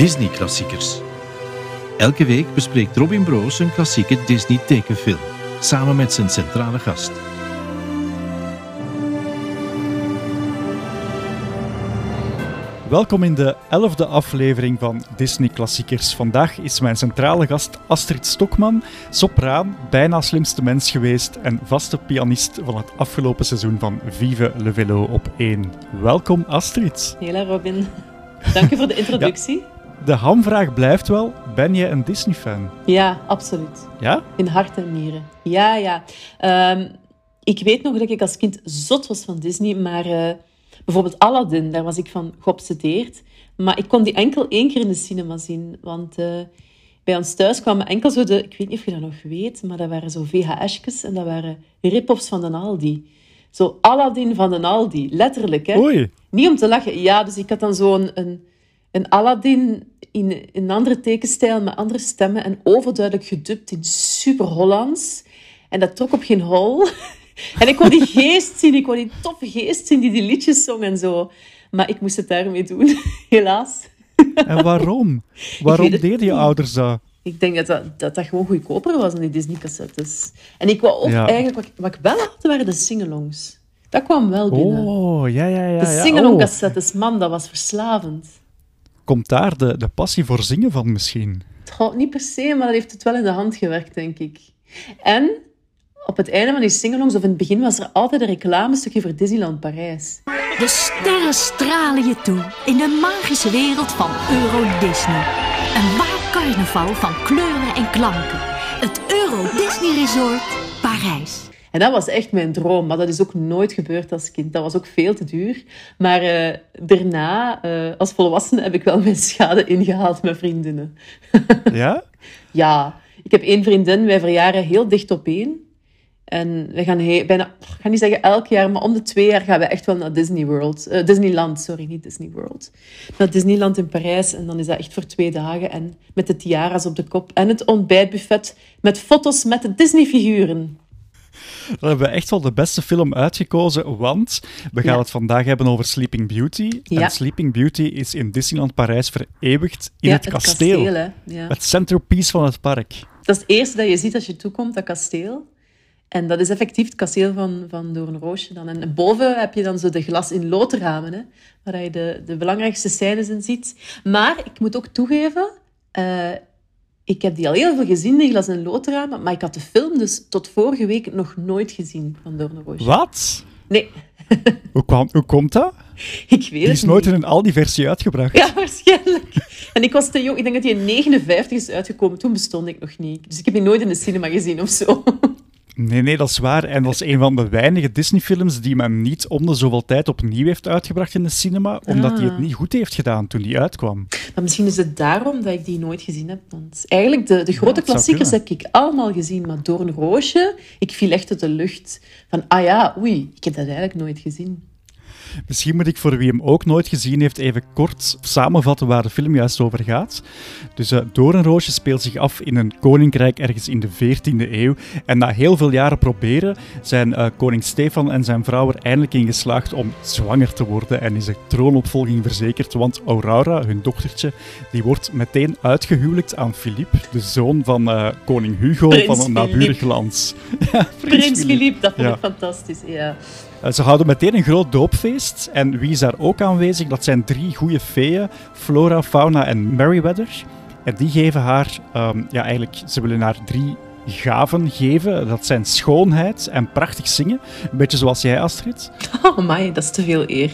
Disney-klassiekers. Elke week bespreekt Robin Broos een klassieke Disney-tekenfilm, samen met zijn centrale gast. Welkom in de elfde aflevering van Disney Klassiekers. Vandaag is mijn centrale gast Astrid Stokman, sopraan, bijna slimste mens geweest en vaste pianist van het afgelopen seizoen van Vive le Velo op 1. Welkom Astrid. Hela Robin, dank je voor de introductie. De hamvraag blijft wel, ben je een Disney-fan? Ja, absoluut. Ja? In hart en nieren. Ja, ja. Ehm, ik weet nog dat ik als kind zot was van Disney, maar uh, bijvoorbeeld Aladdin, daar was ik van geobsedeerd. Maar ik kon die enkel één keer in de cinema zien, want uh, bij ons thuis kwamen enkel zo de... Ik weet niet of je dat nog weet, maar dat waren zo VHS'jes en dat waren rip-offs van de Aldi. Zo Aladdin van de Aldi, letterlijk, hè. Oei. Niet om te lachen. Ja, dus ik had dan zo'n... Een, een Aladdin in een andere tekenstijl met andere stemmen en overduidelijk gedubt in super Hollands. En dat trok op geen hol. En ik kon die geest zien, ik kon die toffe geest zien die die liedjes zong en zo. Maar ik moest het daarmee doen, helaas. En waarom? Waarom deden je ouders dat? Ik denk dat dat, dat, dat gewoon goedkoper was dan die Disney-cassettes. En ik wou ook Ja. eigenlijk... Wat, ik- wat ik wel had, waren de singalongs. Dat kwam wel binnen. Oh, ja, ja, ja. de singalong-cassettes, man, dat was verslavend. Komt daar de, de passie voor zingen van misschien? Goh, niet per se, maar dat heeft het wel in de hand gewerkt, denk ik. En op het einde van die singalongs, of in het begin, was er altijd een reclamestukje voor Disneyland Parijs. De sterren stralen je toe in de magische wereld van Euro Disney. Een waar carnaval van kleuren en klanken. Het Euro Disney Resort Parijs. En dat was echt mijn droom, maar dat is ook nooit gebeurd als kind. Dat was ook veel te duur. Maar eh, daarna, eh, als volwassene, heb ik wel mijn schade ingehaald met vriendinnen. Ja? Ja, ik heb één vriendin, wij verjaren heel dicht op één. En we gaan bijna, ik ga niet zeggen elk jaar, maar om de twee jaar gaan we echt wel naar Disney World. Eh, Disneyland, sorry, niet Disney World. Naar Disneyland in Parijs. En dan is dat echt voor twee dagen. En met de tiara's op de kop. En het ontbijtbuffet met foto's met de Disney-figuren. Dan hebben we echt wel de beste film uitgekozen, want we gaan Ja. het vandaag hebben over Sleeping Beauty. Ja. En Sleeping Beauty is in Disneyland Parijs vereeuwigd in ja, het kasteel. hè. Ja. Het centerpiece van het park. Dat is het eerste dat je ziet als je toekomt, dat kasteel. En dat is effectief het kasteel van, van Doornroosje dan. En boven heb je dan zo de glas in loodramen, hè, waar je de, de belangrijkste scènes in ziet. Maar ik moet ook toegeven, eh, ik heb die al heel veel gezien, die glas in loodramen, maar ik had de film dus tot vorige week nog nooit gezien van Doornroosje. Wat? Nee, Hoe, kwam, hoe komt dat? ik weet Die is nooit niet. in een Aldi-versie uitgebracht. Ja, waarschijnlijk. En ik was te jong. Ik denk dat die in 59 is uitgekomen. Toen bestond ik nog niet. Dus ik heb die nooit in de cinema gezien of zo. Nee, nee, dat is waar. En dat is een van de weinige Disney-films die men niet om de zoveel tijd opnieuw heeft uitgebracht in de cinema, omdat hij het Ah. niet goed heeft gedaan toen die uitkwam. Maar misschien is het daarom dat ik die nooit gezien heb. Want eigenlijk, de, de grote klassiekers heb ik allemaal gezien. Maar Doornroosje, ik viel echt uit de lucht. Van, ah ja, oei, ik heb dat eigenlijk nooit gezien. Misschien moet ik voor wie hem ook nooit gezien heeft even kort samenvatten waar de film juist over gaat. Dus eh Doornroosje speelt zich af in een koninkrijk ergens in de 14e eeuw. En na heel veel jaren proberen zijn eh, koning Stefan en zijn vrouw er eindelijk in geslaagd om zwanger te worden en is de troonopvolging verzekerd. Want Aurora, hun dochtertje, die wordt meteen uitgehuwelijkt aan Philippe, de zoon van eh, koning Hugo Prins van een naburig land. ja, Prins Philippe, dat vond Ja. ik fantastisch. Ja. Eh, Ze houden meteen een groot doopfeest. En wie is daar ook aanwezig? Dat zijn drie goede feeën: Flora, Fauna en Merryweather. En die geven haar, ehm, ja, eigenlijk, ze willen haar drie gaven geven. Dat zijn schoonheid en prachtig zingen. Een beetje zoals jij, Astrid. Oh my, dat is te veel eer.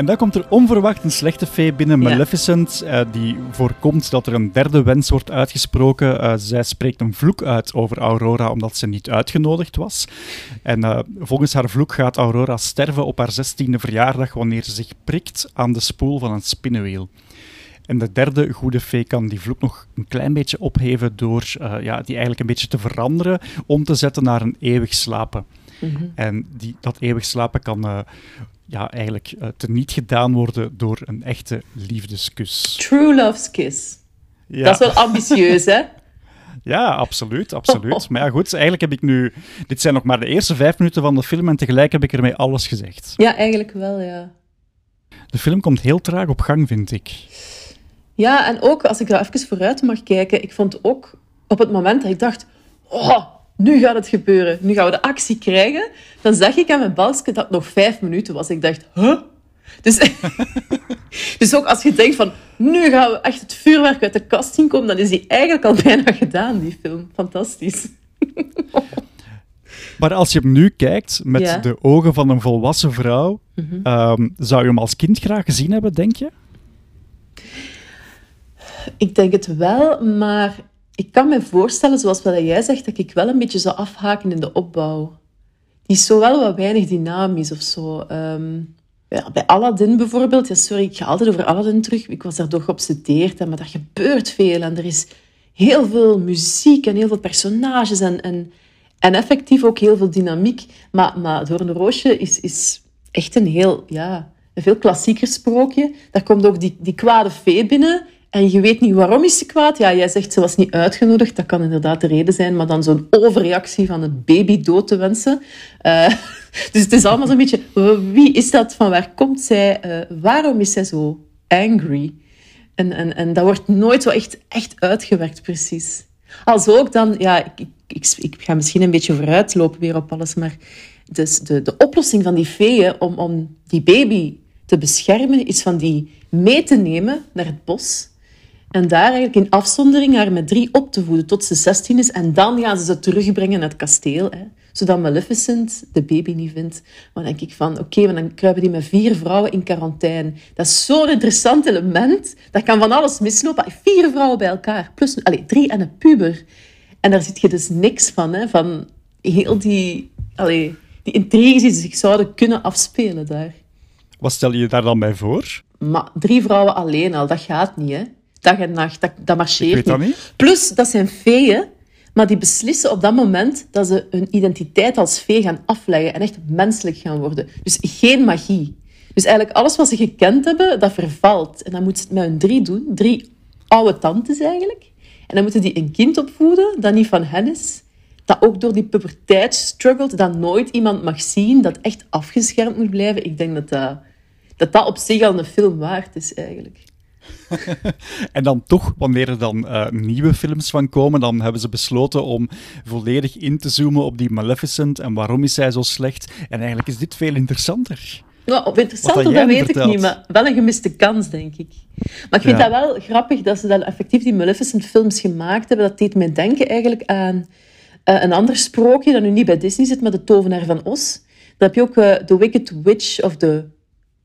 En dan komt er onverwacht een slechte fee binnen, Ja. Maleficent, eh, die voorkomt dat er een derde wens wordt uitgesproken. Eh, zij spreekt een vloek uit over Aurora omdat ze niet uitgenodigd was. En eh, volgens haar vloek gaat Aurora sterven op haar zestiende verjaardag wanneer ze zich prikt aan de spoel van een spinnenwiel. En de derde goede fee kan die vloek nog een klein beetje opheven door ja, die eigenlijk een beetje te veranderen, om te zetten naar een eeuwig slapen. Mhm. En die, dat eeuwig slapen kan eh, ja, eigenlijk eh, teniet gedaan worden door een echte liefdeskus. True Love's Kiss. Ja, Dat is wel ambitieus, hè? ja absoluut, absoluut. Maar ja, goed, eigenlijk heb ik nu... Dit zijn nog maar de eerste vijf minuten van de film en tegelijk heb ik ermee alles gezegd. Ja, eigenlijk wel, ja. De film komt heel traag op gang, vind ik. Ja, en ook als ik daar even vooruit mag kijken, ik vond ook op het moment dat ik dacht, oh, nu gaat het gebeuren, nu gaan we de actie krijgen, dan zag ik aan mijn balkje dat het nog vijf minuten was. Ik dacht, huh? Dus, dus ook als je denkt van, nu gaan we echt het vuurwerk uit de kast zien komen, dan is die eigenlijk al bijna gedaan, die film. Fantastisch. Maar als je hem nu kijkt met Ja. de ogen van een volwassen vrouw, Mhm. ehm, zou je hem als kind graag gezien hebben, denk je? Ik denk het wel, maar ik kan me voorstellen, zoals wat jij zegt, dat ik wel een beetje zou afhaken in de opbouw. Die is zo wel wat weinig dynamisch of zo. Ehm, ja, bij Aladdin bijvoorbeeld, ja, sorry, ik ga altijd over Aladdin terug. Ik was daardoor geobsedeerd, hè, maar daar gebeurt veel. En er is heel veel muziek en heel veel personages en, en, en effectief ook heel veel dynamiek. Maar, maar Doornroosje is, is echt een heel, ja, een veel klassieker sprookje. Daar komt ook die, die kwade fee binnen. En je weet niet waarom is ze kwaad. Ja, jij zegt ze was niet uitgenodigd. Dat kan inderdaad de reden zijn. Maar dan zo'n overreactie van een baby dood te wensen. Eh, dus het is allemaal zo'n beetje... Wie is dat? Van waar komt zij? Eh, waarom is zij zo angry? En, en, en dat wordt nooit zo echt, echt uitgewerkt, precies. Als ook dan... Ja, ik, ik, ik, ik ga misschien een beetje vooruitlopen weer op alles, maar... Dus de, de oplossing van die feeën om, om die baby te beschermen, is van die mee te nemen naar het bos. En daar eigenlijk in afzondering haar met drie op te voeden tot ze 16 is. En dan gaan ze ze terugbrengen naar het kasteel. Hè, zodat Maleficent de baby niet vindt. Maar dan denk ik van, oké, maar dan kruipen die met vier vrouwen in quarantaine. Dat is zo'n interessant element. Dat kan van alles mislopen. Vier vrouwen bij elkaar. Plus allez, drie en een puber. En daar zit je dus niks van. Hè, van heel die, allez, die intriges die zich zouden kunnen afspelen daar. Wat stel je je daar dan bij voor? Maar drie vrouwen alleen al, dat gaat niet, hè. Dag en nacht, dat, dat marcheert dat niet. Plus, dat zijn feeën, maar die beslissen op dat moment dat ze hun identiteit als fee gaan afleggen en echt menselijk gaan worden. Dus geen magie. Dus eigenlijk alles wat ze gekend hebben, dat vervalt. En dan moeten ze het met hun drie doen. Drie oude tantes eigenlijk. En dan moeten die een kind opvoeden dat niet van hen is. Dat ook door die puberteit struggelt, dat nooit iemand mag zien, dat echt afgeschermd moet blijven. Ik denk dat dat, dat, dat op zich al een film waard is, eigenlijk. En dan toch, wanneer er dan eh, nieuwe films van komen, dan hebben ze besloten om volledig in te zoomen op die Maleficent en waarom is zij zo slecht. En eigenlijk is dit veel interessanter. Nou, of interessant, Wat dat, weet ik niet, maar wel een gemiste kans, denk ik. Maar ik vind Ja. dat wel grappig dat ze dan effectief die Maleficent-films gemaakt hebben. Dat deed mij denken eigenlijk aan eh, een ander sprookje dat nu niet bij Disney zit, maar de Tovenaar van Os. Dan heb je ook eh, The Wicked Witch of the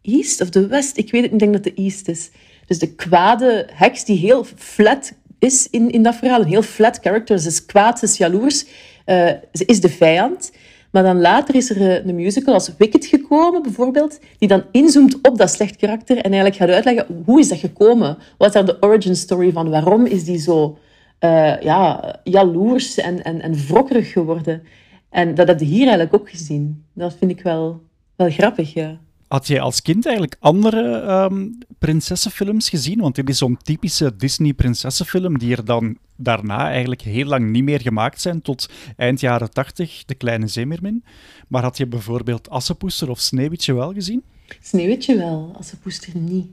East of the West. Ik weet het niet, ik denk dat de East is. Dus de kwade heks die heel flat is in, in dat verhaal. Een heel flat character. Ze is kwaad, ze is jaloers. Eh, ze is de vijand. Maar dan later is er eh, een musical als Wicked gekomen, bijvoorbeeld, die dan inzoomt op dat slecht karakter en eigenlijk gaat uitleggen hoe is dat gekomen? Wat is daar de origin story van? Waarom is die zo eh, ja, jaloers en, en, en wrokkerig geworden? En dat heb je hier eigenlijk ook gezien. Dat vind ik wel, wel grappig, ja. Had jij als kind eigenlijk andere ehm, prinsessenfilms gezien? Want dit is zo'n typische Disney-prinsessenfilm die er dan daarna eigenlijk heel lang niet meer gemaakt zijn, tot eind jaren tachtig, De Kleine Zeemermin. Maar had je bijvoorbeeld Assepoester of Sneeuwwitje wel gezien? Sneeuwwitje wel, als ze poester niet.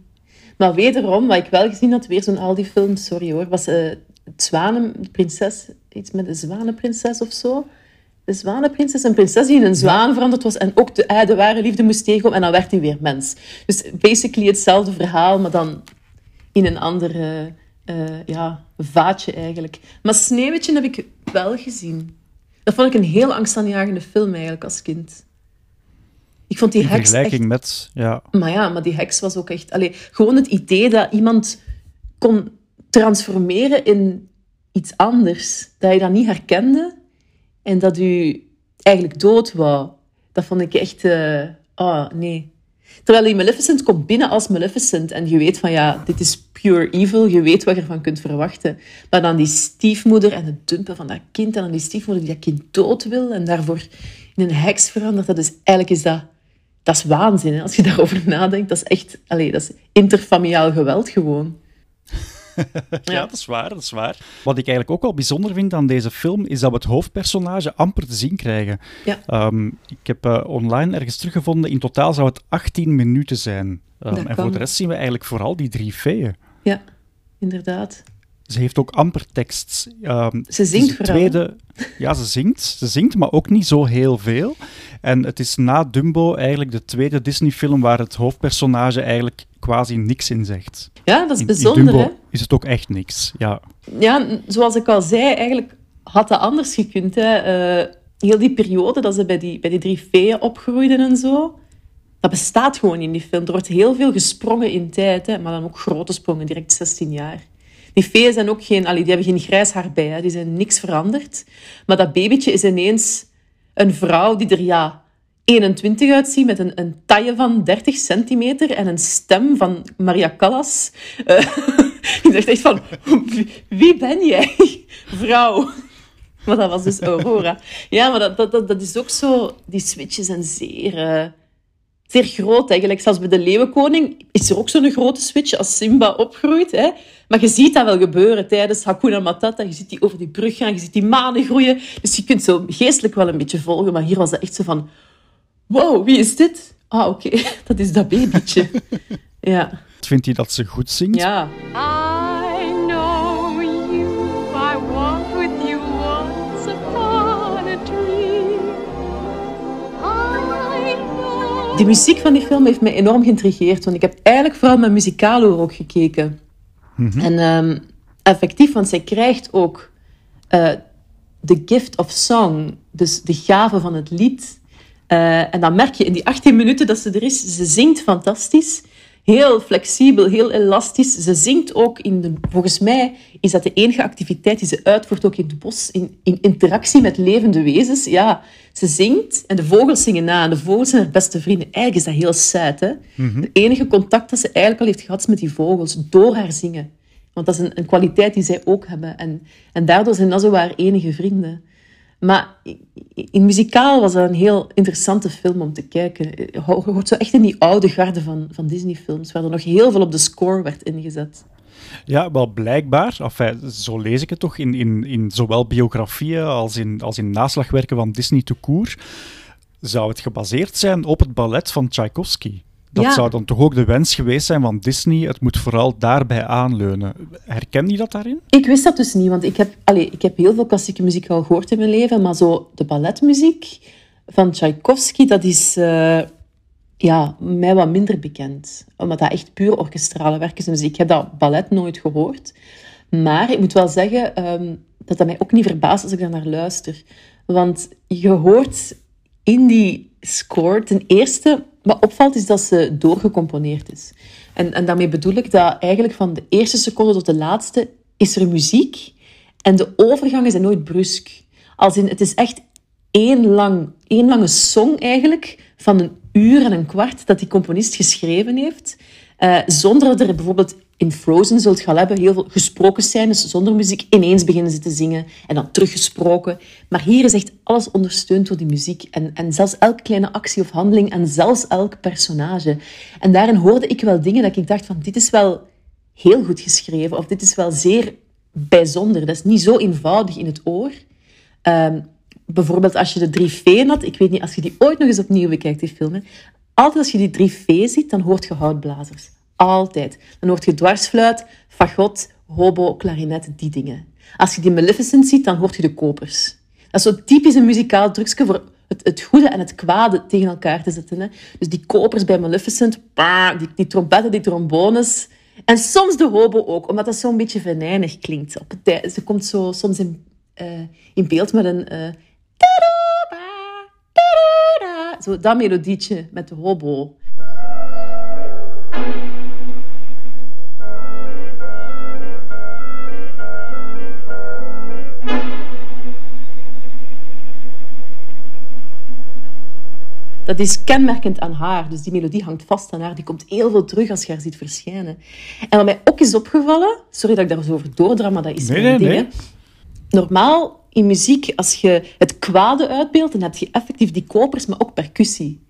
Maar wederom, wat ik wel gezien had, weer zo'n Aldi-film, sorry hoor, was eh het prinses, iets met de zwanenprinses of zo. De zwanenprinses, een prinses die in een zwaan veranderd was en ook de, de ware liefde moest tegenkomen en dan werd hij weer mens. Dus basically hetzelfde verhaal, maar dan in een ander eh, eh, ja, vaatje eigenlijk. Maar Sneeuwwitje heb ik wel gezien. Dat vond ik een heel angstaanjagende film eigenlijk als kind. Ik vond die In heks echt vergelijking met... Ja, maar ja, maar die heks was ook echt... Allee, gewoon het idee dat iemand kon transformeren in iets anders. Dat je dat niet herkende en dat u eigenlijk dood wou. Dat vond ik echt... eh oh, nee. Terwijl die Maleficent komt binnen als Maleficent en je weet van ja, dit is pure evil, je weet wat je ervan kunt verwachten. Maar dan die stiefmoeder en het dumpen van dat kind en dan die stiefmoeder die dat kind dood wil en daarvoor in een heks verandert, dat is eigenlijk is dat dat is waanzin, als je daarover nadenkt. Dat is echt, allee, dat is interfamiliaal geweld gewoon. ja. dat is waar, dat is waar. Wat ik eigenlijk ook wel bijzonder vind aan deze film, is dat we het hoofdpersonage amper te zien krijgen. Ja. Ehm, ik heb eh, online ergens teruggevonden, in totaal zou het 18 minuten zijn. Ehm, en kan. voor de rest zien we eigenlijk vooral die drie feeën. Ja, inderdaad. Ze heeft ook amper tekst. Um, ze zingt de tweede, Ja, ze zingt. Ze zingt, maar ook niet zo heel veel. En het is na Dumbo eigenlijk de tweede Disney-film waar het hoofdpersonage eigenlijk quasi niks in zegt. Ja, dat is bijzonder, in Dumbo hè? is het ook echt niks, ja. Ja, zoals ik al zei, eigenlijk had dat anders gekund, hè. Uh, heel die periode dat ze bij die, bij die drie feeën opgroeiden en zo, dat bestaat gewoon in die film. Er wordt heel veel gesprongen in tijd, hè, maar dan ook grote sprongen, direct 16 jaar. Die feeën zijn ook geen, allee, die hebben geen grijs haar bij, hè, die zijn niks veranderd. Maar dat babytje is ineens een vrouw die er ja, 21 uitziet, met een, een taille van 30 centimeter en een stem van Maria Callas. Uh, ik dacht echt van, wie ben jij, vrouw? Maar dat was dus Aurora. Ja, maar dat, dat, dat, is ook zo... Die switches zijn zeer, zeer groot. Eigenlijk zelfs bij de Leeuwenkoning is er ook zo'n grote switch als Simba opgroeit. Hè? Maar je ziet dat wel gebeuren tijdens Hakuna Matata. Je ziet die over die brug gaan, je ziet die manen groeien. Dus je kunt zo geestelijk wel een beetje volgen. Maar hier was dat echt zo van... Wow, wie is dit? Ah, oké. Okay. Dat is dat babytje. ja. Vindt hij dat ze goed zingt? Ja. De muziek van die film heeft mij enorm geïntrigeerd, want ik heb eigenlijk vooral met muzikalo ook gekeken. Mhm. En um, effectief, want zij krijgt ook uh, the gift of song, dus de gave van het lied. Uh, en dan merk je in die 18 minuten dat ze er is, ze zingt fantastisch heel flexibel, heel elastisch. Ze zingt ook in de, volgens mij is dat de enige activiteit die ze uitvoert ook in het bos, in, in interactie met levende wezens. Ja, ze zingt en de vogels zingen na. En de vogels zijn haar beste vrienden. Eigenlijk is dat heel sad, hè? Mm De enige contact dat ze eigenlijk al heeft gehad is met die vogels, door haar zingen. Want dat is een, een kwaliteit die zij ook hebben. En, en daardoor zijn dat zo haar enige vrienden. Maar in muzikaal was dat een heel interessante film om te kijken. Je hoort zo echt in die oude garde van, van Disney-films, waar er nog heel veel op de score werd ingezet. Ja, wel blijkbaar, enfin, zo lees ik het toch, in, in, in zowel biografieën als in, als in naslagwerken van Disney to Cour, zou het gebaseerd zijn op het ballet van Tchaikovsky. Dat zou dan toch ook de wens geweest zijn van Disney. Het moet vooral daarbij aanleunen. Herken je dat daarin? Ik wist dat dus niet, want ik heb, allez, ik heb heel veel klassieke muziek al gehoord in mijn leven, maar zo de balletmuziek van Tchaikovsky, dat is uh, ja, mij wat minder bekend. Omdat dat echt puur orkestrale werk is. Dus ik heb dat ballet nooit gehoord. Maar ik moet wel zeggen um, dat dat mij ook niet verbaast als ik daar naar luister. Want je hoort in die score ten eerste wat opvalt is dat ze doorgecomponeerd is. En, en daarmee bedoel ik dat eigenlijk van de eerste seconde tot de laatste is er muziek en de overgangen zijn nooit brusk. Als in, het is echt één, lang, één lange song eigenlijk van een uur en een kwart dat die componist geschreven heeft. Uh, zonder dat er bijvoorbeeld in Frozen zult gaan hebben heel veel gesproken scènes zonder muziek. Ineens beginnen ze te zingen en dan teruggesproken. Maar hier is echt alles ondersteund door die muziek. En, en zelfs elke kleine actie of handeling en zelfs elk personage. En daarin hoorde ik wel dingen dat ik dacht van dit is wel heel goed geschreven. Of dit is wel zeer bijzonder. Dat is niet zo eenvoudig in het oor. Um, bijvoorbeeld als je de drie V'en had. Ik weet niet, als je die ooit nog eens opnieuw bekijkt, die film. Altijd als je die drie V ziet, dan hoort je houtblazers. Altijd. Dan hoort je dwarsfluit, fagot, hobo, klarinet, die dingen. Als je die Maleficent ziet, dan hoort je de kopers. Dat is zo'n typisch een muzikaal trucje voor het, het, goede en het kwade tegen elkaar te zetten. Hè. Dus die kopers bij Maleficent, die, trompetten, die trombones. En soms de hobo ook, omdat dat zo'n beetje venijnig klinkt. Op het, ze komt zo soms in, uh, in beeld met een... Uh, zo dat melodietje met de hobo. Dat is kenmerkend aan haar. Dus die melodie hangt vast aan haar. Die komt heel veel terug als je haar ziet verschijnen. En wat mij ook is opgevallen... Sorry dat ik daar zo over doordra, maar dat is nee, mijn ding. Normaal in muziek, als je het kwade uitbeeldt, dan heb je effectief die kopers, maar ook percussie.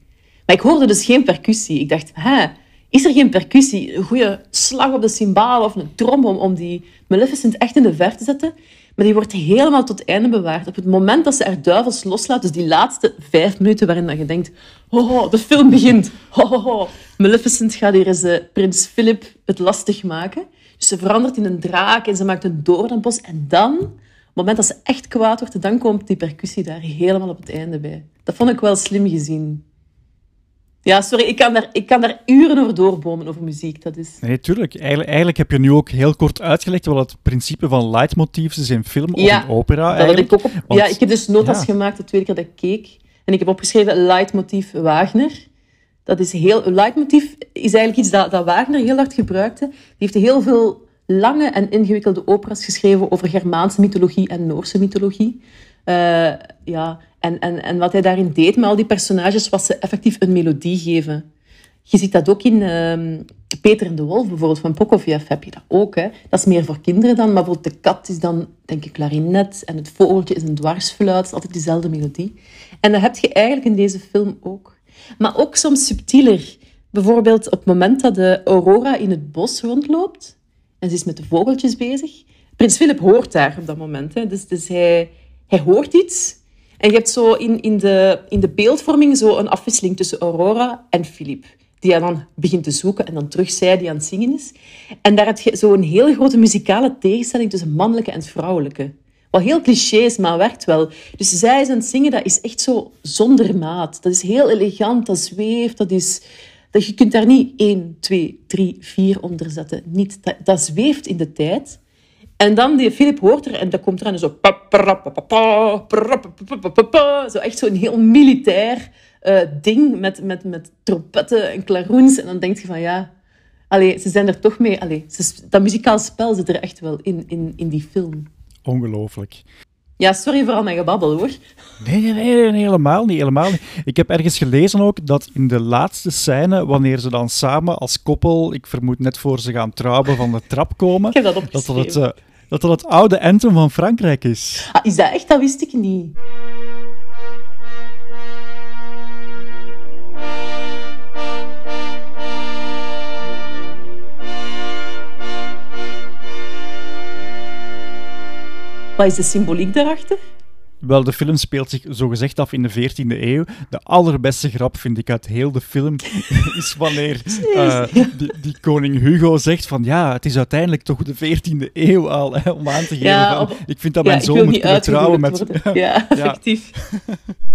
Maar ik hoorde dus geen percussie. Ik dacht, hè, is er geen percussie? Een goede slag op de cymbaal of een trom om, om die Maleficent echt in de ver te zetten? Maar die wordt helemaal tot het einde bewaard. Op het moment dat ze er duivels loslaat, dus die laatste vijf minuten waarin dat je denkt, oh, de film begint. Oh, Maleficent gaat hier eens uh, prins Philip het lastig maken. Dus ze verandert in een draak en ze maakt een doornbos. En dan, op het moment dat ze echt kwaad wordt, dan komt die percussie daar helemaal op het einde bij. Dat vond ik wel slim gezien. Ja, sorry, ik kan daar, ik kan daar uren over doorbomen over muziek. Dat is... Nee, tuurlijk. Eigenlijk, eigenlijk heb je nu ook heel kort uitgelegd wat het principe van leitmotiefs is in film of in opera. Dat ik eigenlijk. ook op, Want- ja, ik heb dus notas ja. gemaakt de tweede keer dat ik keek. En ik heb opgeschreven leitmotief Wagner. Dat is heel... Leitmotief is eigenlijk iets dat, dat Wagner heel hard gebruikte. Die heeft heel veel lange en ingewikkelde operas geschreven over Germaanse mythologie en Noorse mythologie. Eh, ja, en, en, en wat hij daarin deed met al die personages, was ze effectief een melodie geven. Je ziet dat ook in ehm, Peter en de Wolf, bijvoorbeeld, van Prokofjev heb je dat ook. Hè. Dat is meer voor kinderen dan, maar bijvoorbeeld de kat is dan, denk ik, klarinet en het vogeltje is een dwarsfluit. Is altijd dezelfde melodie. En dat heb je eigenlijk in deze film ook. Maar ook soms subtieler. Bijvoorbeeld op het moment dat de Aurora in het bos rondloopt en ze is met de vogeltjes bezig. Prins Philip hoort daar op dat moment. Hè. Dus, dus hij, hij hoort iets. En je hebt zo in, in, de, in de beeldvorming zo een afwisseling tussen Aurora en Philip. Die hij dan begint te zoeken en dan terug zij die aan het zingen is. En daar heb je zo'n heel grote muzikale tegenstelling tussen mannelijke en vrouwelijke. Wat heel cliché is, maar werkt wel. Dus zij is aan het zingen, dat is echt zo zonder maat. Dat is heel elegant, dat zweeft, dat is... Dat je kunt daar niet 1, 2, 3, 4 onder zetten. Niet, dat zweeft in de tijd. En dan die Philip hoort er en dat komt eraan en zo... Zo echt zo'n heel militair eh, ding met, met, met trompetten en klaroens. En dan denk je van ja... Allee, ze zijn er toch mee... Allee, ze, dat muzikaal spel zit er echt wel in, in, in die film. Ongelooflijk. Ja, sorry voor al mijn gebabbel, hoor. Nee, nee, nee, helemaal niet, helemaal niet. Ik heb ergens gelezen ook dat in de laatste scène, wanneer ze dan samen als koppel, ik vermoed net voor ze gaan trouwen, van de trap komen, Ik heb dat dat dat het, dat dat het oude anthem van Frankrijk is. Ah, is dat echt? Dat wist ik niet. Wat is de symboliek daarachter? Wel, de film speelt zich zogezegd af in de 14e eeuw. De allerbeste grap, vind ik, uit heel de film is wanneer eh, die, die koning Hugo zegt van ja, het is uiteindelijk toch de 14e eeuw al, hè, om aan te geven Ja, van, op- ik vind dat Ja, mijn zoon moet kunnen trouwen met... Ja, effectief.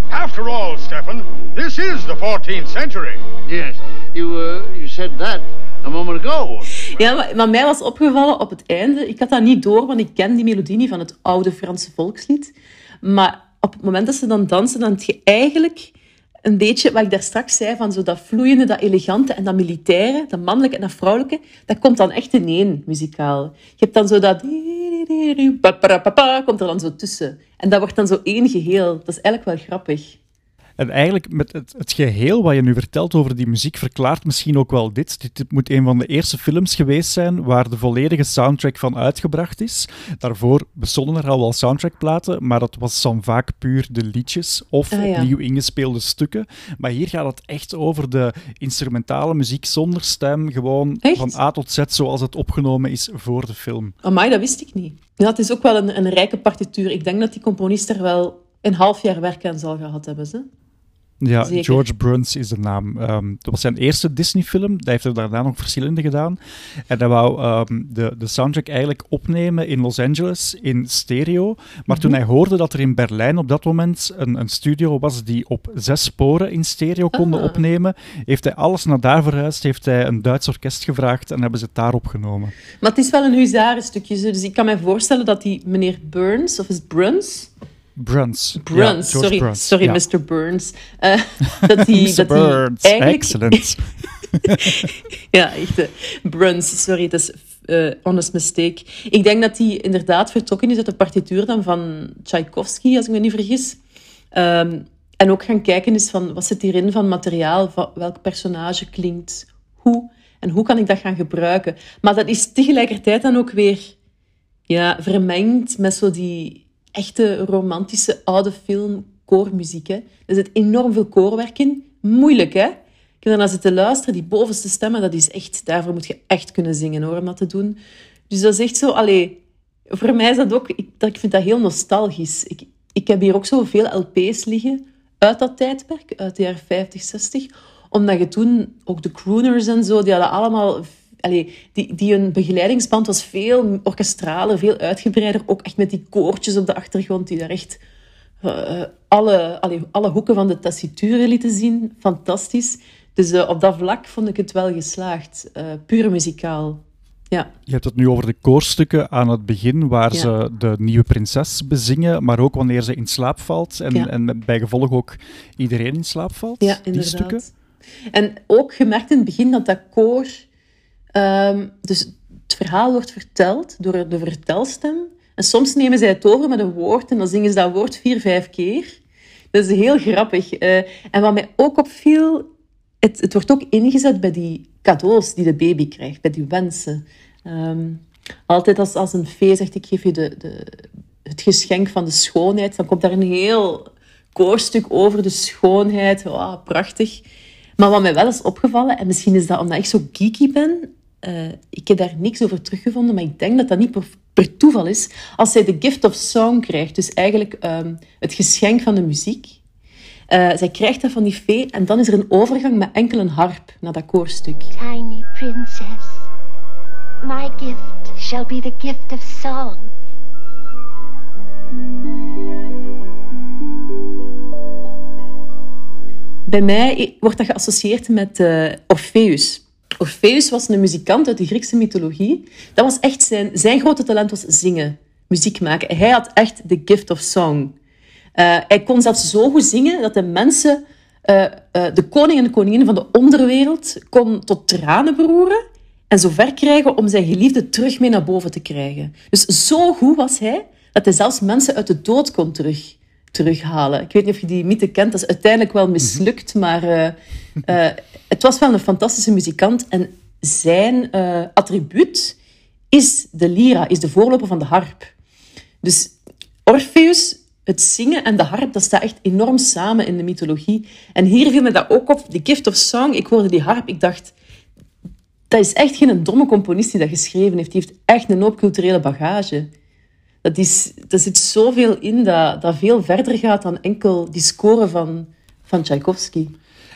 After all, Stefan, this is the 14th century. Yes, you uh, you said that a moment ago. Ja, maar, maar mij was opgevallen op het einde. Ik had dat niet door, want ik ken die melodie niet van het oude Franse volkslied. Maar op het moment dat ze dan dansen, dan heb je eigenlijk een beetje wat ik daar straks zei, van zo dat vloeiende, dat elegante en dat militaire, dat mannelijke en dat vrouwelijke, dat komt dan echt in één, muzikaal. Je hebt dan zo dat... komt er dan zo tussen. En dat wordt dan zo één geheel. Dat is eigenlijk wel grappig. En eigenlijk, met het, het geheel wat je nu vertelt over die muziek, verklaart misschien ook wel dit. Dit moet een van de eerste films geweest zijn waar de volledige soundtrack van uitgebracht is. Daarvoor bestonden er al wel soundtrackplaten, maar dat was dan vaak puur de liedjes of Ah, ja. opnieuw ingespeelde stukken. Maar hier gaat het echt over de instrumentale muziek zonder stem, gewoon Echt? van A tot Z zoals het opgenomen is voor de film. Amai, dat wist ik niet. Ja, het is ook wel een, een rijke partituur. Ik denk dat die componist er wel een half jaar werk aan zal gehad hebben. Ze. Ja, Zeker. George Bruns is de naam. Ehm, dat was zijn eerste Disney-film. Hij heeft er daarna nog verschillende gedaan. En hij wou ehm, de, de soundtrack eigenlijk opnemen in Los Angeles in stereo. Maar toen hij hoorde dat er in Berlijn op dat moment een, een studio was die op zes sporen in stereo konden Ah. opnemen, heeft hij alles naar daar verhuisd, heeft hij een Duits orkest gevraagd en hebben ze het daar opgenomen. Maar het is wel een huzarenstukje. Dus ik kan me voorstellen dat die meneer Burns, of is Bruns? Bruns. Bruns, Ja, George sorry, Bruns, sorry ja. Mr. Burns. Eh, dat die, Mr. dat die Burns, eigenlijk... excellent. Ja, echt. eh, Bruns, sorry, dat is eh honest mistake. Ik denk dat die inderdaad vertrokken is uit de partituur dan van Tchaikovsky, als ik me niet vergis. Ehm, en ook gaan kijken is van, wat zit hierin van materiaal, van welk personage klinkt hoe en hoe kan ik dat gaan gebruiken. Maar dat is tegelijkertijd dan ook weer ja, vermengd met zo die echte romantische oude film koormuziek. Hè. Er zit enorm veel koorwerk in. Moeilijk, hè? Ik heb daarna zitten luisteren. Die bovenste stemmen, dat is echt... Daarvoor moet je echt kunnen zingen, hoor, om dat te doen. Dus dat is echt zo... Allee, voor mij is dat ook... Ik, dat, ik vind dat heel nostalgisch. Ik, ik heb hier ook zoveel LP's liggen uit dat tijdperk, uit de jaren 50, 60. Omdat je toen... Ook de crooners en zo, die hadden allemaal allee, die, die hun begeleidingsband was veel orkestraler, veel uitgebreider. Ook echt met die koortjes op de achtergrond die daar echt uh, alle, allee, alle hoeken van de tessiture lieten zien. Fantastisch. Dus uh, op dat vlak vond ik het wel geslaagd. Uh, puur muzikaal. Ja. Je hebt het nu over de koorstukken aan het begin, waar ja. ze de nieuwe prinses bezingen, maar ook wanneer ze in slaap valt en, Ja. en bij gevolg ook iedereen in slaap valt. Ja, die stukken. En ook gemerkt in het begin dat dat koor... ehm, dus het verhaal wordt verteld door de vertelstem. En soms nemen zij het over met een woord en dan zingen ze dat woord vier, vijf keer. Dat is heel grappig. Eh, en wat mij ook opviel, het, het wordt ook ingezet bij die cadeaus die de baby krijgt, bij die wensen. Ehm, altijd als, als een fee zegt, ik geef je de, de, het geschenk van de schoonheid, dan komt daar een heel koorstuk over de schoonheid. Wauw, prachtig. Maar wat mij wel is opgevallen, en misschien is dat omdat ik zo geeky ben, eh, ik heb daar niks over teruggevonden, maar ik denk dat dat niet per, per toeval is. Als zij de gift of song krijgt, dus eigenlijk ehm, het geschenk van de muziek, eh, zij krijgt dat van die fee en dan is er een overgang met enkel een harp naar dat koorstuk. Tiny princess, my gift shall be the gift of song. Bij mij wordt dat geassocieerd met eh, Orpheus. Orpheus was een muzikant uit de Griekse mythologie. Dat was echt zijn, zijn grote talent was zingen, muziek maken. Hij had echt de gift of song. Eh, hij kon zelfs zo goed zingen dat de mensen, eh, eh, de koning en de koningin van de onderwereld, kon tot tranen beroeren en zover krijgen om zijn geliefde terug mee naar boven te krijgen. Dus zo goed was hij dat hij zelfs mensen uit de dood kon terug, terughalen. Ik weet niet of je die mythe kent, dat is uiteindelijk wel mislukt, maar eh, eh, het was wel een fantastische muzikant en zijn eh, attribuut is de lira, is de voorloper van de harp. Dus Orpheus, het zingen en de harp, dat staat echt enorm samen in de mythologie. En hier viel me dat ook op, de Gift of Song. Ik hoorde die harp, ik dacht, dat is echt geen domme componist die dat geschreven heeft. Die heeft echt een hoop culturele bagage. Dat is, er zit zoveel in dat, dat veel verder gaat dan enkel die score van, van Tchaikovsky.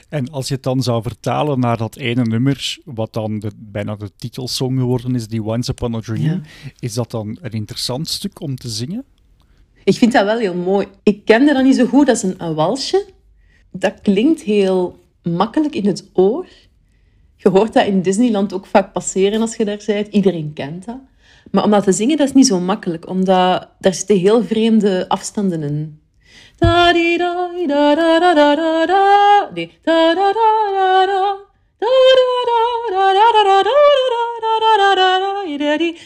En als je het dan zou vertalen naar dat ene nummer, wat dan de, bijna de titelsong geworden is, die Once Upon a Dream, Ja. is dat dan een interessant stuk om te zingen? Ik vind dat wel heel mooi. Ik kende dat niet zo goed. Dat is een, een walsje. Dat klinkt heel makkelijk in het oor. Je hoort dat in Disneyland ook vaak passeren als je daar bent. Iedereen kent dat. Maar om dat te zingen, dat is niet zo makkelijk, omdat daar zitten heel vreemde afstanden in.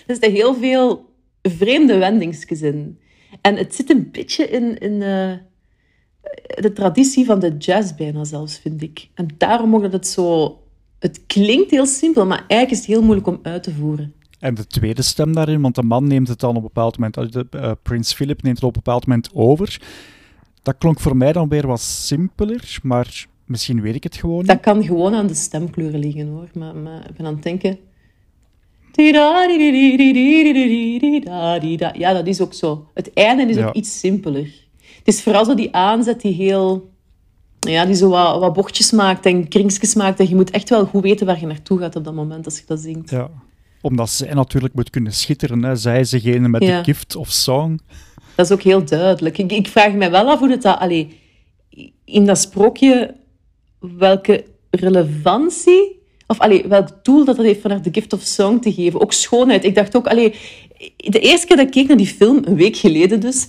Er zitten heel veel vreemde wendingsjes in. En het zit een beetje in, in uh, de traditie van de jazz bijna zelfs, vind ik. En daarom ook dat het zo... Het klinkt heel simpel, maar eigenlijk is het heel moeilijk om uit te voeren. En de tweede stem daarin, want de man neemt het dan op een bepaald moment, de, uh, Prins Philip neemt het op een bepaald moment over. Dat klonk voor mij dan weer wat simpeler, maar misschien weet ik het gewoon niet. Dat kan gewoon aan de stemkleuren liggen, hoor. Maar, maar ik ben aan het denken... Ja, dat is ook zo. Het einde is Ja. ook iets simpeler. Het is vooral zo die aanzet die heel... Ja, die zo wat, wat bochtjes maakt en kringsjes maakt. En je moet echt wel goed weten waar je naartoe gaat op dat moment als je dat zingt. Ja. Omdat zij natuurlijk moet kunnen schitteren. Hè. Zij is degene met Ja. de gift of song. Dat is ook heel duidelijk. Ik, ik vraag me wel af hoe het dat... Allee, in dat sprookje, welke relevantie... Of allee, welk doel dat dat heeft van haar de gift of song te geven. Ook schoonheid. Ik dacht ook... Allee, de eerste keer dat ik keek naar die film, een week geleden dus...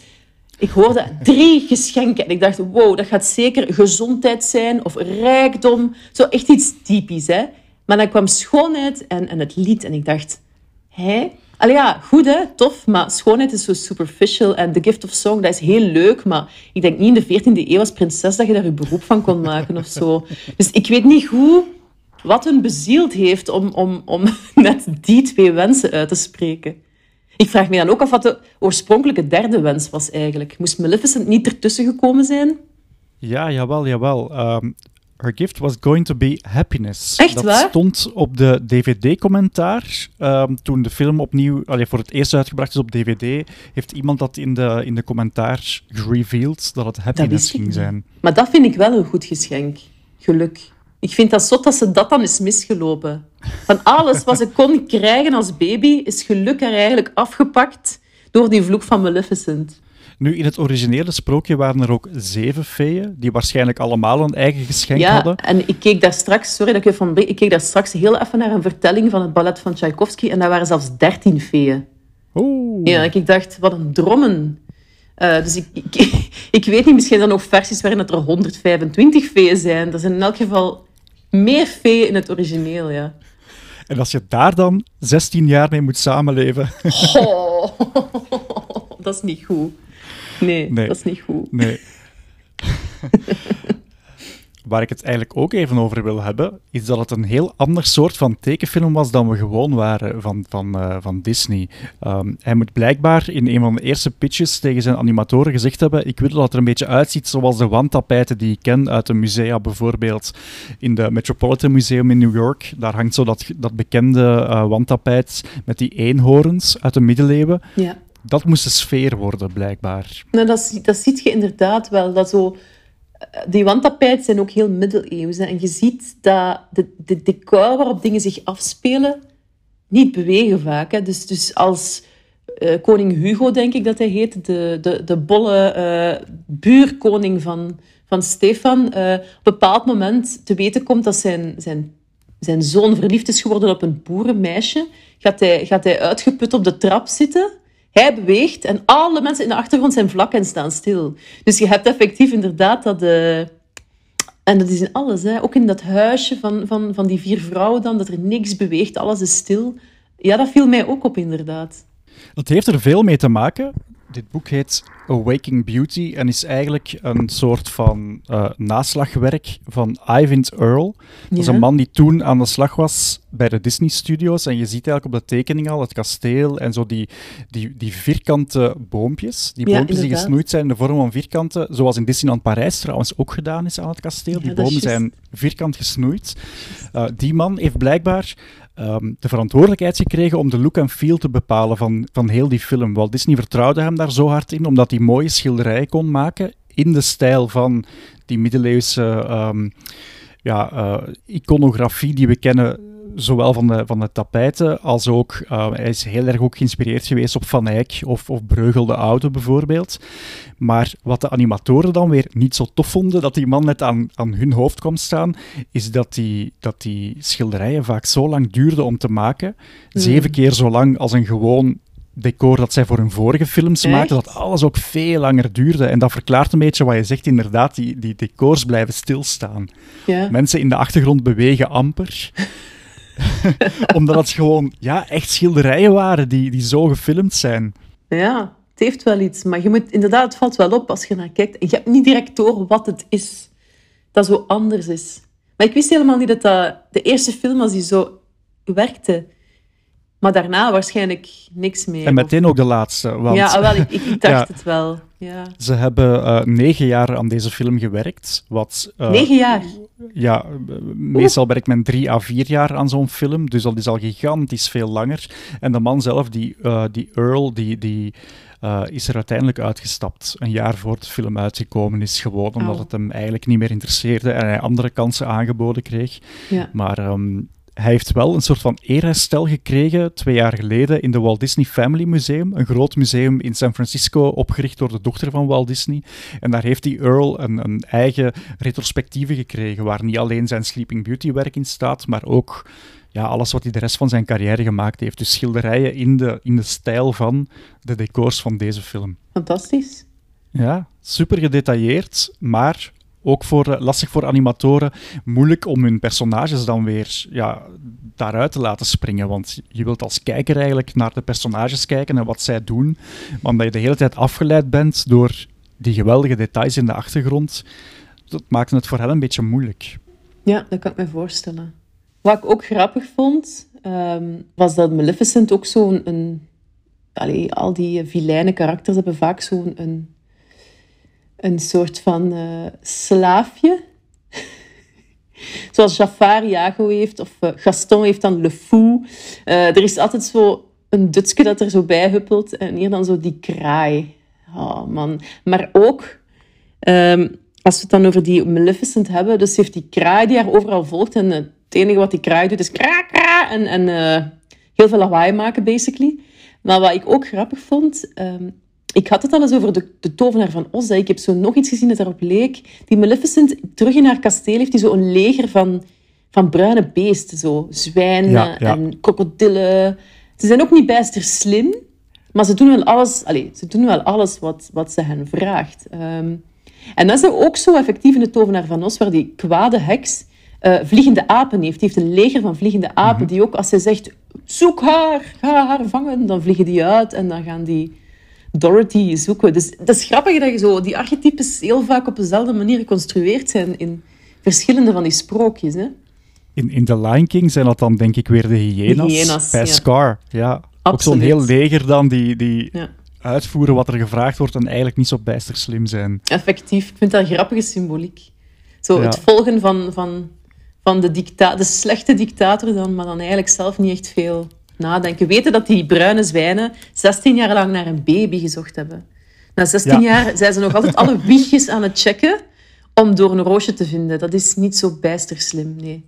Ik hoorde drie geschenken. En ik dacht, wow, dat gaat zeker gezondheid zijn of rijkdom. Zo echt iets typisch, hè. Maar dan kwam schoonheid en, en het lied. En ik dacht, hé? Allee, ja, goed hè, tof, maar schoonheid is zo superficial. En The Gift of Song, dat is heel leuk, maar ik denk niet in de 14e eeuw als prinses dat je daar je beroep van kon maken of zo. Dus ik weet niet goed wat hun bezield heeft om, om, om net die twee wensen uit te spreken. Ik vraag me dan ook af wat de oorspronkelijke derde wens was eigenlijk. Moest Maleficent niet ertussen gekomen zijn? Ja, jawel, jawel. Um, her gift was going to be happiness. Echt dat waar? stond op de DVD-commentaar. Um, toen de film opnieuw, allee, voor het eerst uitgebracht is op DVD, heeft iemand dat in de, in de commentaar gereveeld dat het happiness ik ging zijn. Maar dat vind ik wel een goed geschenk. Geluk. Ik vind dat zot dat ze dat dan is misgelopen. Van alles wat ze kon krijgen als baby, is geluk haar eigenlijk afgepakt door die vloek van Maleficent. Nu, in het originele sprookje waren er ook zeven feeën, die waarschijnlijk allemaal een eigen geschenk Ja, hadden. en ik keek daar straks, sorry dat ik je van breek, ik keek daar straks heel even naar een vertelling van het ballet van Tchaikovsky en daar waren zelfs dertien feeën. Oeh. Ja, ik dacht, wat een drommen. Eh, dus ik, ik, ik weet niet, misschien zijn er nog versies waarin het er 125 feeën zijn. Er zijn in elk geval meer feeën in het origineel, ja. En als je daar dan 16 jaar mee moet samenleven. Oh, dat is niet goed. Nee, Nee. dat is niet goed. Nee. Waar ik het eigenlijk ook even over wil hebben, is dat het een heel ander soort van tekenfilm was dan we gewoon waren van, van, eh, van Disney. Ehm, hij moet blijkbaar in een van de eerste pitches tegen zijn animatoren gezegd hebben: Ik wil dat het er een beetje uitziet zoals de wandtapijten die ik ken uit de musea, bijvoorbeeld in de Metropolitan Museum in New York. Daar hangt zo dat, dat bekende eh, wandtapijt met die eenhoorns uit de middeleeuwen. Ja. Dat moest de sfeer worden, blijkbaar. Nou, dat, dat ziet je inderdaad wel. Dat zo, eh, die wandtapijten zijn ook heel middeleeuws. hè. En je ziet dat de, de decor waarop dingen zich afspelen niet bewegen vaak. Hè. Dus, dus als eh, koning Hugo, denk ik dat hij heet, de, de, de bolle eh, buurkoning van, van Stefan, op een bepaald moment te weten komt dat zijn, zijn, zijn zoon verliefd is geworden op een boerenmeisje, gaat hij, gaat hij uitgeput op de trap zitten. Hij beweegt en alle mensen in de achtergrond zijn vlak en staan stil. Dus je hebt effectief inderdaad dat... eh, en dat is in alles, hè. ook in dat huisje van, van, van die vier vrouwen dan, dat er niks beweegt, alles is stil. Ja, dat viel mij ook op, inderdaad. Dat heeft er veel mee te maken. Dit boek heet Awaking Beauty en is eigenlijk een soort van eh, naslagwerk van Ivan Earl. Dat is een man die toen aan de slag was bij de Disney Studios. En je ziet eigenlijk op de tekening al het kasteel en zo die, die, die vierkante boompjes. Die Ja, boompjes die gesnoeid zijn in de vorm van vierkanten, zoals in Disneyland Parijs trouwens ook gedaan is aan het kasteel. Ja, die bomen zijn vierkant gesnoeid. Eh, die man heeft blijkbaar ehm, de verantwoordelijkheid gekregen om de look en feel te bepalen van, van heel die film. Walt Disney vertrouwde hem daar zo hard in, omdat hij mooie schilderijen kon maken in de stijl van die middeleeuwse ehm, ja, eh, iconografie die we kennen, zowel van de, van de tapijten als ook, eh, hij is heel erg ook geïnspireerd geweest op Van Eyck of, of Breugel de Oude bijvoorbeeld. Maar wat de animatoren dan weer niet zo tof vonden, dat die man net aan, aan hun hoofd kwam staan, is dat die, dat die schilderijen vaak zo lang duurden om te maken. Zeven keer zo lang als een gewoon decor dat zij voor hun vorige films Echt? maakten, dat alles ook veel langer duurde. En dat verklaart een beetje wat je zegt, inderdaad, die, die decors blijven stilstaan. Ja. Mensen in de achtergrond bewegen amper. Omdat het gewoon ja, echt schilderijen waren die, die zo gefilmd zijn. Ja, het heeft wel iets. Maar je moet, inderdaad, het valt wel op als je naar kijkt. Je hebt niet direct door wat het is. Dat zo anders is. Maar ik wist helemaal niet dat dat de eerste film was die zo werkte. Maar daarna waarschijnlijk niks meer. En meteen ook de laatste. Want Ja, wel, ik, ik, dacht Ja. het wel. Ja. ze hebben eh, negen jaar aan deze film gewerkt. Wat, eh, Negen jaar. Ja, meestal werkt men drie à vier jaar aan zo'n film, dus dat is al gigantisch veel langer. En de man zelf, die, eh, die Earl, die, die is er uiteindelijk uitgestapt. Een jaar voor de film uitgekomen is, gewoon omdat Oh. het hem eigenlijk niet meer interesseerde en hij andere kansen aangeboden kreeg. Ja. Maar ehm, hij heeft wel een soort van eerherstel gekregen twee jaar geleden in de Walt Disney Family Museum, een groot museum in San Francisco, opgericht door de dochter van Walt Disney. En daar heeft die Earl een, een eigen retrospectieve gekregen, waar niet alleen zijn Sleeping Beauty werk in staat, maar ook ja, alles wat hij de rest van zijn carrière gemaakt heeft. Dus schilderijen in de, in de stijl van de decors van deze film. Fantastisch. Ja, super gedetailleerd, maar ook voor, eh, lastig voor animatoren. Moeilijk om hun personages dan weer ja, daaruit te laten springen. Want je wilt als kijker eigenlijk naar de personages kijken en wat zij doen. Maar omdat je de hele tijd afgeleid bent door die geweldige details in de achtergrond, dat maakt het voor hen een beetje moeilijk. Ja, dat kan ik me voorstellen. Wat ik ook grappig vond, ehm, was dat Maleficent ook zo'n... Een, al die vilijne karakters hebben vaak zo'n een, soort van eh, slaafje. Zoals Jafar Iago heeft, of eh, Gaston heeft dan Le Fou. Eh, er is altijd zo een dutske dat er zo bij huppelt. En hier dan zo die kraai. Oh man. Maar ook... Ehm, als we het dan over die Maleficent hebben, dus heeft die kraai die haar overal volgt en het enige wat die kraai doet is kra, kra en, en heel veel lawaai maken, basically. Maar wat ik ook grappig vond... ehm, ik had het al eens over de, de tovenaar van Oz. hè. Ik heb zo nog iets gezien dat daarop leek. Die Maleficent terug in haar kasteel heeft die zo een leger van, van bruine beesten. Zo. Zwijnen Ja, ja. en krokodillen. Ze zijn ook niet bijster slim, maar ze doen wel alles, allez, ze doen wel alles wat, wat ze hen vraagt. Ehm, en dat is ook zo effectief in de Tovenaar van Os, waar die kwade heks eh, vliegende apen heeft. Die heeft een leger van vliegende apen, die ook als zij zegt, zoek haar, ga haar vangen, dan vliegen die uit en dan gaan die Dorothy zoeken. Dus dat is grappig dat je zo die archetypes heel vaak op dezelfde manier geconstrueerd zijn in verschillende van die sprookjes. Hè? In, in The Lion King zijn dat dan denk ik weer de hyena's. De hyena's, bij ja. Scar, ja. Ook zo'n heel leger dan die, die Ja. uitvoeren wat er gevraagd wordt en eigenlijk niet zo bijster slim zijn. Effectief. Ik vind dat een grappige symboliek. Zo Ja. het volgen van, van, van de, dicta de slechte dictator dan, maar dan eigenlijk zelf niet echt veel nadenken. Weten dat die bruine zwijnen 16 jaar lang naar een baby gezocht hebben. Na 16 Ja. jaar zijn ze nog altijd alle wiegjes aan het checken om door een roosje te vinden. Dat is niet zo bijster slim, nee.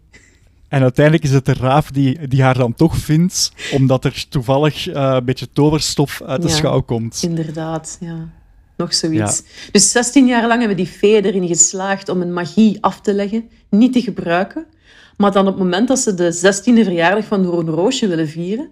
En uiteindelijk is het de raaf die, die haar dan toch vindt, omdat er toevallig eh, een beetje toverstof uit de Ja. schouw komt. Inderdaad, ja. Nog zoiets. Dus 16 jaar lang hebben die feeën erin geslaagd om een magie af te leggen, niet te gebruiken. Maar dan op het moment dat ze de 16e verjaardag van Doorn Roosje willen vieren,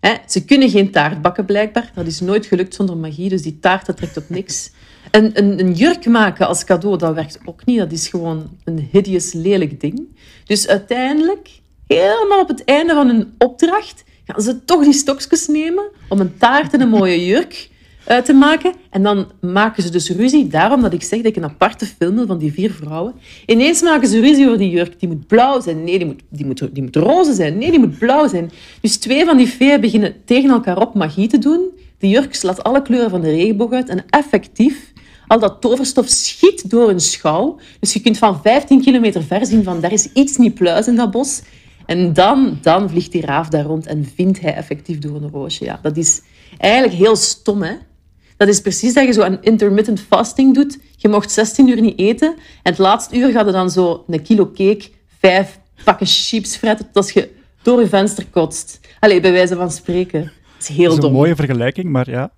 hè, ze kunnen geen taart bakken blijkbaar. Dat is nooit gelukt zonder magie, dus die taart dat trekt op niks. Een, een, een jurk maken als cadeau, dat werkt ook niet. Dat is gewoon een hideous, lelijk ding. Dus uiteindelijk, helemaal op het einde van hun opdracht, gaan ze toch die stokjes nemen om een taart en een mooie jurk eh, te maken. En dan maken ze dus ruzie. Daarom dat ik zeg dat ik een aparte film wil van die vier vrouwen. Ineens maken ze ruzie over die jurk. Die moet blauw zijn. Nee, die moet, die moet, die moet roze zijn. Nee, die moet blauw zijn. Dus twee van die feeën beginnen tegen elkaar op magie te doen. Die jurk slaat alle kleuren van de regenboog uit. En effectief, al dat toverstof schiet door een schouw. Dus je kunt van 15 kilometer ver zien van daar is iets niet pluis in dat bos. En dan, dan vliegt die raaf daar rond en vindt hij effectief door een roosje. Ja, dat is eigenlijk heel stom, hè? Dat is precies dat je zo een intermittent fasting doet. Je mocht 16 uur niet eten. En het laatste uur gaat je dan zo een kilo cake, vijf pakken chips fretten, tot als je door je venster kotst. Allee, bij wijze van spreken. Dat is heel Dat is een dom. mooie vergelijking, maar ja.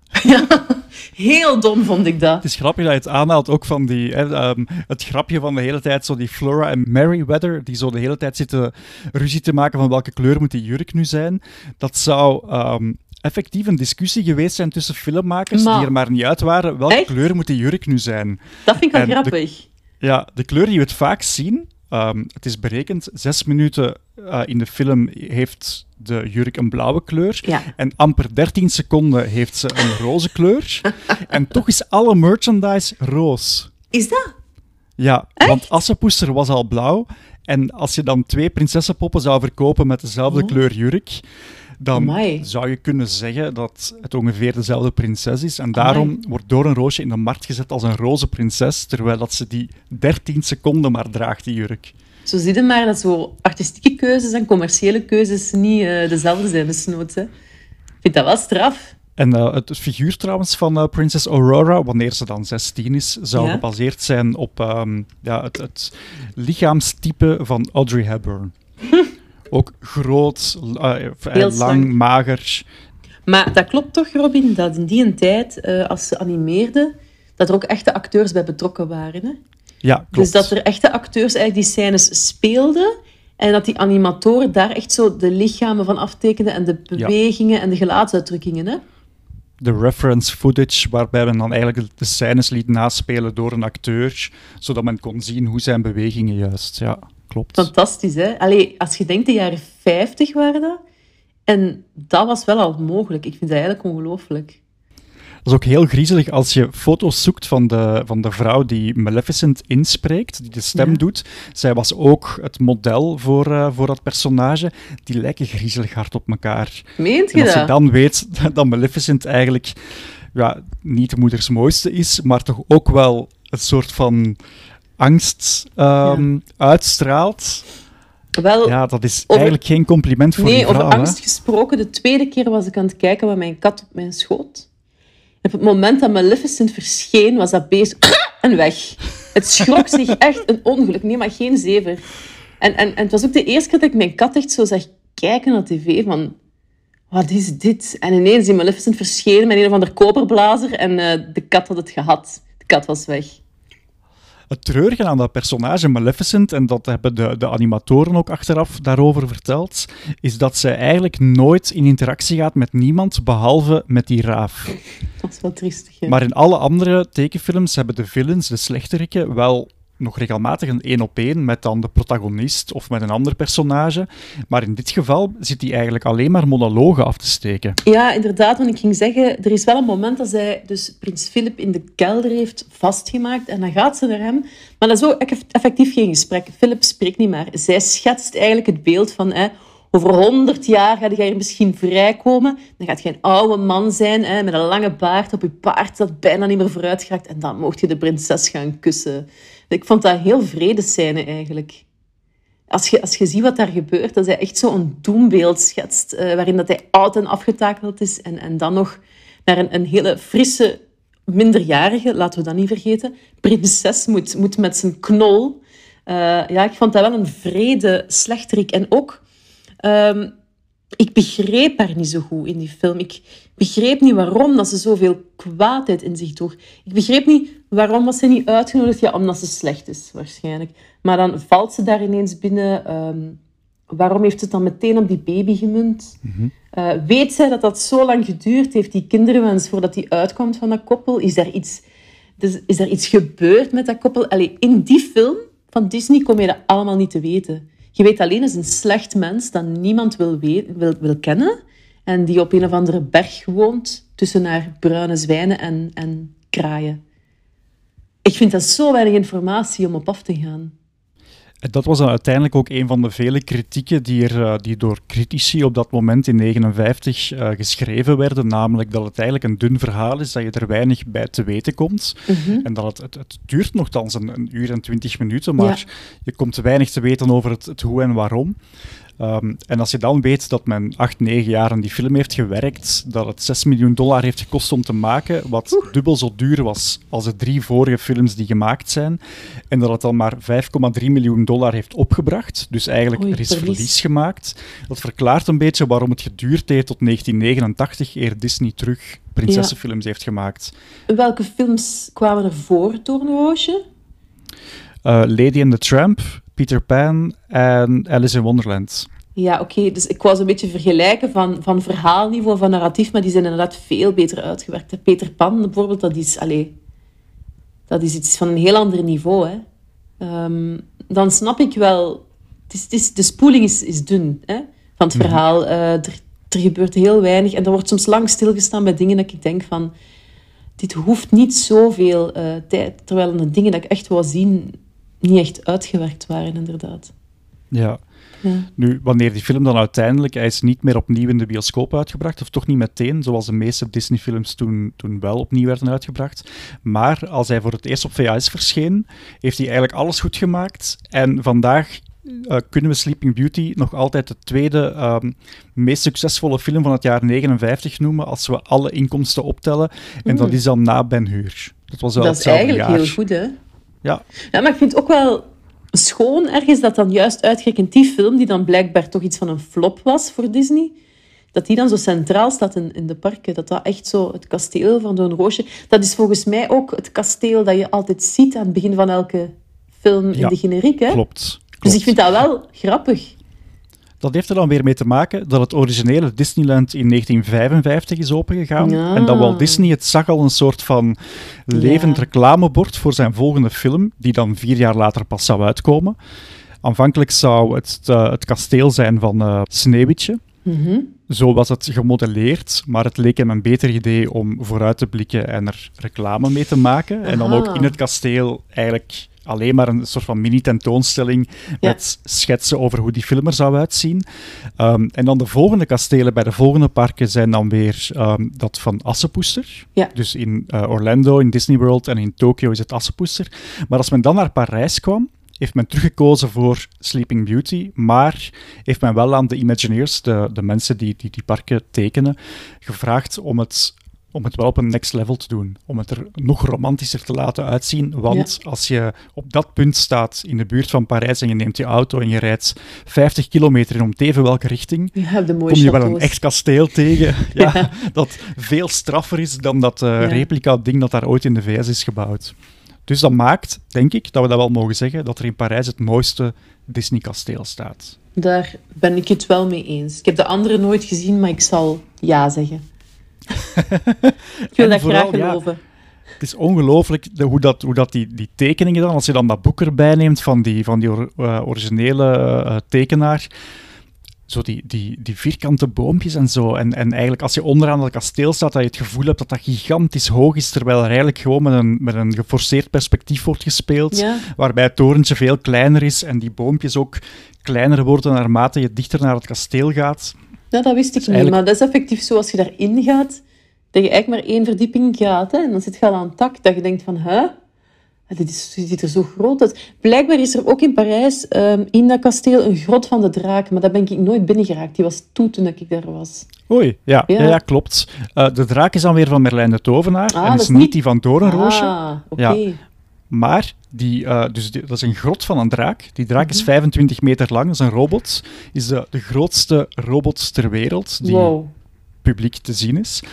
Heel dom vond ik dat. Het is grappig dat je het aanhaalt, ook van die, hè, ehm, het grapje van de hele tijd, zo die Flora en Merryweather, die zo de hele tijd zitten ruzie te maken van welke kleur moet die jurk nu zijn. Dat zou ehm, effectief een discussie geweest zijn tussen filmmakers Maar- die er maar niet uit waren. Welke Echt? kleur moet die jurk nu zijn? Dat vind ik wel de- grappig. Ja, de kleur die we het vaak zien, ehm, het is berekend, zes minuten eh, in de film heeft de jurk een blauwe kleur. Ja. En amper 13 seconden heeft ze een roze kleur. en toch is alle merchandise roos. Is dat? Ja, want Assepoester was al blauw. En als je dan twee prinsessenpoppen zou verkopen met dezelfde Oh. kleur jurk, dan Amai. zou je kunnen zeggen dat het ongeveer dezelfde prinses is. En daarom wordt Door een Roosje in de markt gezet als een roze prinses, terwijl dat ze die 13 seconden maar draagt, die jurk. Zo zie je maar dat zo artistieke keuzes en commerciële keuzes niet eh, dezelfde zijn, desnoods. Hè. Ik vind dat wel straf. En eh, het figuur trouwens van eh, Princess Aurora, wanneer ze dan 16 is, zou Ja? gebaseerd zijn op ehm, ja, het, het lichaamstype van Audrey Hepburn. Ook groot, eh, eh, Heel lang, slank. mager. Maar dat klopt toch, Robin, dat in die tijd, eh, als ze animeerden, dat er ook echte acteurs bij betrokken waren. Hè? Ja, klopt. Dus dat er echte acteurs eigenlijk die scènes speelden en dat die animatoren daar echt zo de lichamen van aftekenden en de bewegingen en de gelaatsuitdrukkingen. Hè? De reference footage, waarbij men dan eigenlijk de scènes liet naspelen door een acteur, zodat men kon zien hoe zijn bewegingen juist. Ja, klopt. Fantastisch, hè? Allee, als je denkt, de jaren 50 waren dat. En dat was wel al mogelijk. Ik vind dat eigenlijk ongelooflijk. Dat is ook heel griezelig als je foto's zoekt van de, van de vrouw die Maleficent inspreekt, die de stem Ja. doet. Zij was ook het model voor, eh, voor dat personage. Die lijken griezelig hard op elkaar. Meent En je als je dan weet dat Maleficent eigenlijk ja, niet de moeders mooiste is, maar toch ook wel een soort van angst ehm, uitstraalt. Wel, Ja, dat is over- eigenlijk geen compliment voor nee, die vrouw. over hè. angst gesproken. De tweede keer was ik aan het kijken met mijn kat op mijn schoot. En op het moment dat Maleficent verscheen, was dat beest en weg. Het schrok zich echt een ongeluk. Nee, maar geen zever. En, en, en het was ook de eerste keer dat ik mijn kat echt zo zag kijken naar tv van... Wat is dit? En ineens in Maleficent verschenen met een of ander koperblazer en eh, de kat had het gehad. De kat was weg. Het treurige aan dat personage Maleficent, en dat hebben de, de animatoren ook achteraf daarover verteld, is dat zij eigenlijk nooit in interactie gaat met niemand behalve met die raaf. Dat is wel triestig. Maar in alle andere tekenfilms hebben de villains, de slechteriken, wel nog regelmatig een één op één met dan de protagonist of met een ander personage. Maar in dit geval zit hij eigenlijk alleen maar monologen af te steken. Ja, inderdaad. Want ik ging zeggen, er is wel een moment dat zij dus prins Philip in de kelder heeft vastgemaakt. En dan gaat ze naar hem. Maar dat is ook effectief geen gesprek. Philip spreekt niet meer. Zij schetst eigenlijk het beeld van... Hè, over honderd jaar ga je hier misschien vrijkomen. Dan gaat je een oude man zijn hè, met een lange baard op je paard dat bijna niet meer vooruit. En dan mocht je de prinses gaan kussen. Ik vond dat heel vrede scène eigenlijk. Als je, als je ziet wat daar gebeurt, dat hij echt zo'n doembeeld schetst, uh, waarin dat hij oud en afgetakeld is en, en dan nog naar een, een hele frisse minderjarige, laten we dat niet vergeten, prinses moet, moet met zijn knol. Uh, ja, ik vond dat wel een vrede slechterik. En ook, um, ik begreep haar niet zo goed in die film. Ik begreep niet waarom dat ze zoveel kwaadheid in zich droeg. Ik begreep niet waarom was ze niet uitgenodigd. Ja, omdat ze slecht is, waarschijnlijk. Maar dan valt ze daar ineens binnen. Um, waarom heeft ze het dan meteen op die baby gemunt? Mm uh, weet zij dat dat zo lang geduurd heeft, die kinderwens, voordat die uitkomt van dat koppel? Is er iets, dus, is er iets gebeurd met dat koppel? Allee, in die film van Disney kom je dat allemaal niet te weten. Je weet alleen als een slecht mens dat niemand wil, wil, wil kennen en die op een of andere berg woont tussen haar bruine zwijnen en, en kraaien. Ik vind dat zo weinig informatie om op af te gaan. Dat was dan uiteindelijk ook een van de vele kritieken die, er, eh, die door critici op dat moment in 1959 uh, geschreven werden. Namelijk dat het eigenlijk een dun verhaal is, dat je er weinig bij te weten komt. Mhm. En dat het, het, het duurt nogthans een, een, uur en twintig minuten, maar je komt weinig te weten over het, het hoe en waarom. Um, en als je dan weet dat men acht, negen jaar aan die film heeft gewerkt, dat het 6 miljoen dollar heeft gekost om te maken, wat Oeh. dubbel zo duur was als de drie vorige films die gemaakt zijn, en dat het dan maar 5,3 miljoen dollar heeft opgebracht, dus eigenlijk Oei, er is verlies. verlies gemaakt, dat verklaart een beetje waarom het geduurd heeft tot 1989 eer Disney terug prinsessenfilms heeft gemaakt. Welke films kwamen er voor Doornroosje? Uh, Lady and the Tramp, Peter Pan en Alice in Wonderland. Ja, oké. Dus ik was een beetje vergelijken van, van verhaalniveau, van narratief, maar die zijn inderdaad veel beter uitgewerkt. Peter Pan bijvoorbeeld, dat is, allee, dat is iets van een heel ander niveau. Hè. Um, dan snap ik wel... Het is, het is, de spoeling is, is dun hè, van het verhaal. Uh, er, er gebeurt heel weinig en er wordt soms lang stilgestaan bij dingen dat ik denk van... Dit hoeft niet zoveel uh, tijd, terwijl de dingen dat ik echt wou zien niet echt uitgewerkt waren, inderdaad. Ja. ja. Nu, wanneer die film dan uiteindelijk, hij is niet meer opnieuw in de bioscoop uitgebracht, of toch niet meteen, zoals de meeste Disney-films toen, toen wel opnieuw werden uitgebracht. Maar als hij voor het eerst op VHS verscheen, heeft hij eigenlijk alles goed gemaakt. En vandaag uh, kunnen we Sleeping Beauty nog altijd de tweede um, meest succesvolle film van het jaar 59 noemen, als we alle inkomsten optellen. En mm. dat is dan na Ben Hur. Dat was wel Dat is eigenlijk jaar. heel goed, hè? Ja. ja, maar ik vind het ook wel schoon ergens dat dan juist uitgerekend die film, die dan blijkbaar toch iets van een flop was voor Disney, dat die dan zo centraal staat in, in de parken. Dat dat echt zo het kasteel van Doornroosje... Dat is volgens mij ook het kasteel dat je altijd ziet aan het begin van elke film in ja, de generiek, hè? Klopt, klopt. Dus ik vind dat wel grappig. Dat heeft er dan weer mee te maken dat het originele Disneyland in 1955 is opengegaan. Ja. En dat Walt Disney het zag al een soort van levend Ja. reclamebord voor zijn volgende film, die dan vier jaar later pas zou uitkomen. Aanvankelijk zou het eh, het kasteel zijn van eh Sneeuwwitje. Mhm. Zo was het gemodelleerd, maar het leek hem een beter idee om vooruit te blikken en er reclame mee te maken. En dan ook in het kasteel eigenlijk alleen maar een soort van mini-tentoonstelling Ja. met schetsen over hoe die film er zou uitzien. Um, en dan de volgende kastelen bij de volgende parken zijn dan weer um, dat van Assepoester. Ja. Dus in uh, Orlando, in Disney World en in Tokio is het Assepoester. Maar als men dan naar Parijs kwam, heeft men teruggekozen voor Sleeping Beauty, maar heeft men wel aan de Imagineers, de, de mensen die, die die parken tekenen, gevraagd om het om het wel op een next level te doen. Om het er nog romantischer te laten uitzien. Want als je op dat punt staat in de buurt van Parijs en je neemt je auto en je rijdt 50 kilometer in om teven welke richting, de kom je wel een echt kasteel tegen. Ja, Ja. Dat veel straffer is dan dat eh, Ja. replica-ding dat daar ooit in de VS is gebouwd. Dus dat maakt, denk ik, dat we dat wel mogen zeggen, dat er in Parijs het mooiste Disney-kasteel staat. Daar ben ik het wel mee eens. Ik heb de andere nooit gezien, maar ik zal ja zeggen. ik wil dat vooral, graag ja, geloven. Het is ongelooflijk hoe, dat, hoe dat die, die tekeningen dan, als je dan dat boek erbij neemt van die, van die or- eh, originele eh, tekenaar, zo die, die, die vierkante boompjes en zo. En, en eigenlijk als je onderaan dat kasteel staat, dat je het gevoel hebt dat dat gigantisch hoog is, terwijl er eigenlijk gewoon met een, met een geforceerd perspectief wordt gespeeld, Ja. waarbij het torentje veel kleiner is en die boompjes ook kleiner worden naarmate je dichter naar het kasteel gaat. Ja, dat wist ik Dus niet. eigenlijk- Maar dat is effectief zo, als je daarin gaat, dat je eigenlijk maar één verdieping gaat. Hè, en dan zit je al aan het tak, dat je denkt van, hè? Dit, is, dit ziet er zo groot uit. Blijkbaar is er ook in Parijs, ehm, in dat kasteel, een grot van de draak. Maar daar ben ik nooit binnengeraakt. Die was toe toen ik daar was. Oei, ja, ja. Ja. ja, klopt. Eh, de draak is dan weer van Merlijn de Tovenaar Ah, en is is niet niet- die van Doornroosje. Ah, oké. Ja. Maar die, eh, dus die- dat is een grot van een draak. Die draak Mhm. is 25 meter lang, dat is een robot. Is de, de grootste robot ter wereld die Wow. publiek te zien is.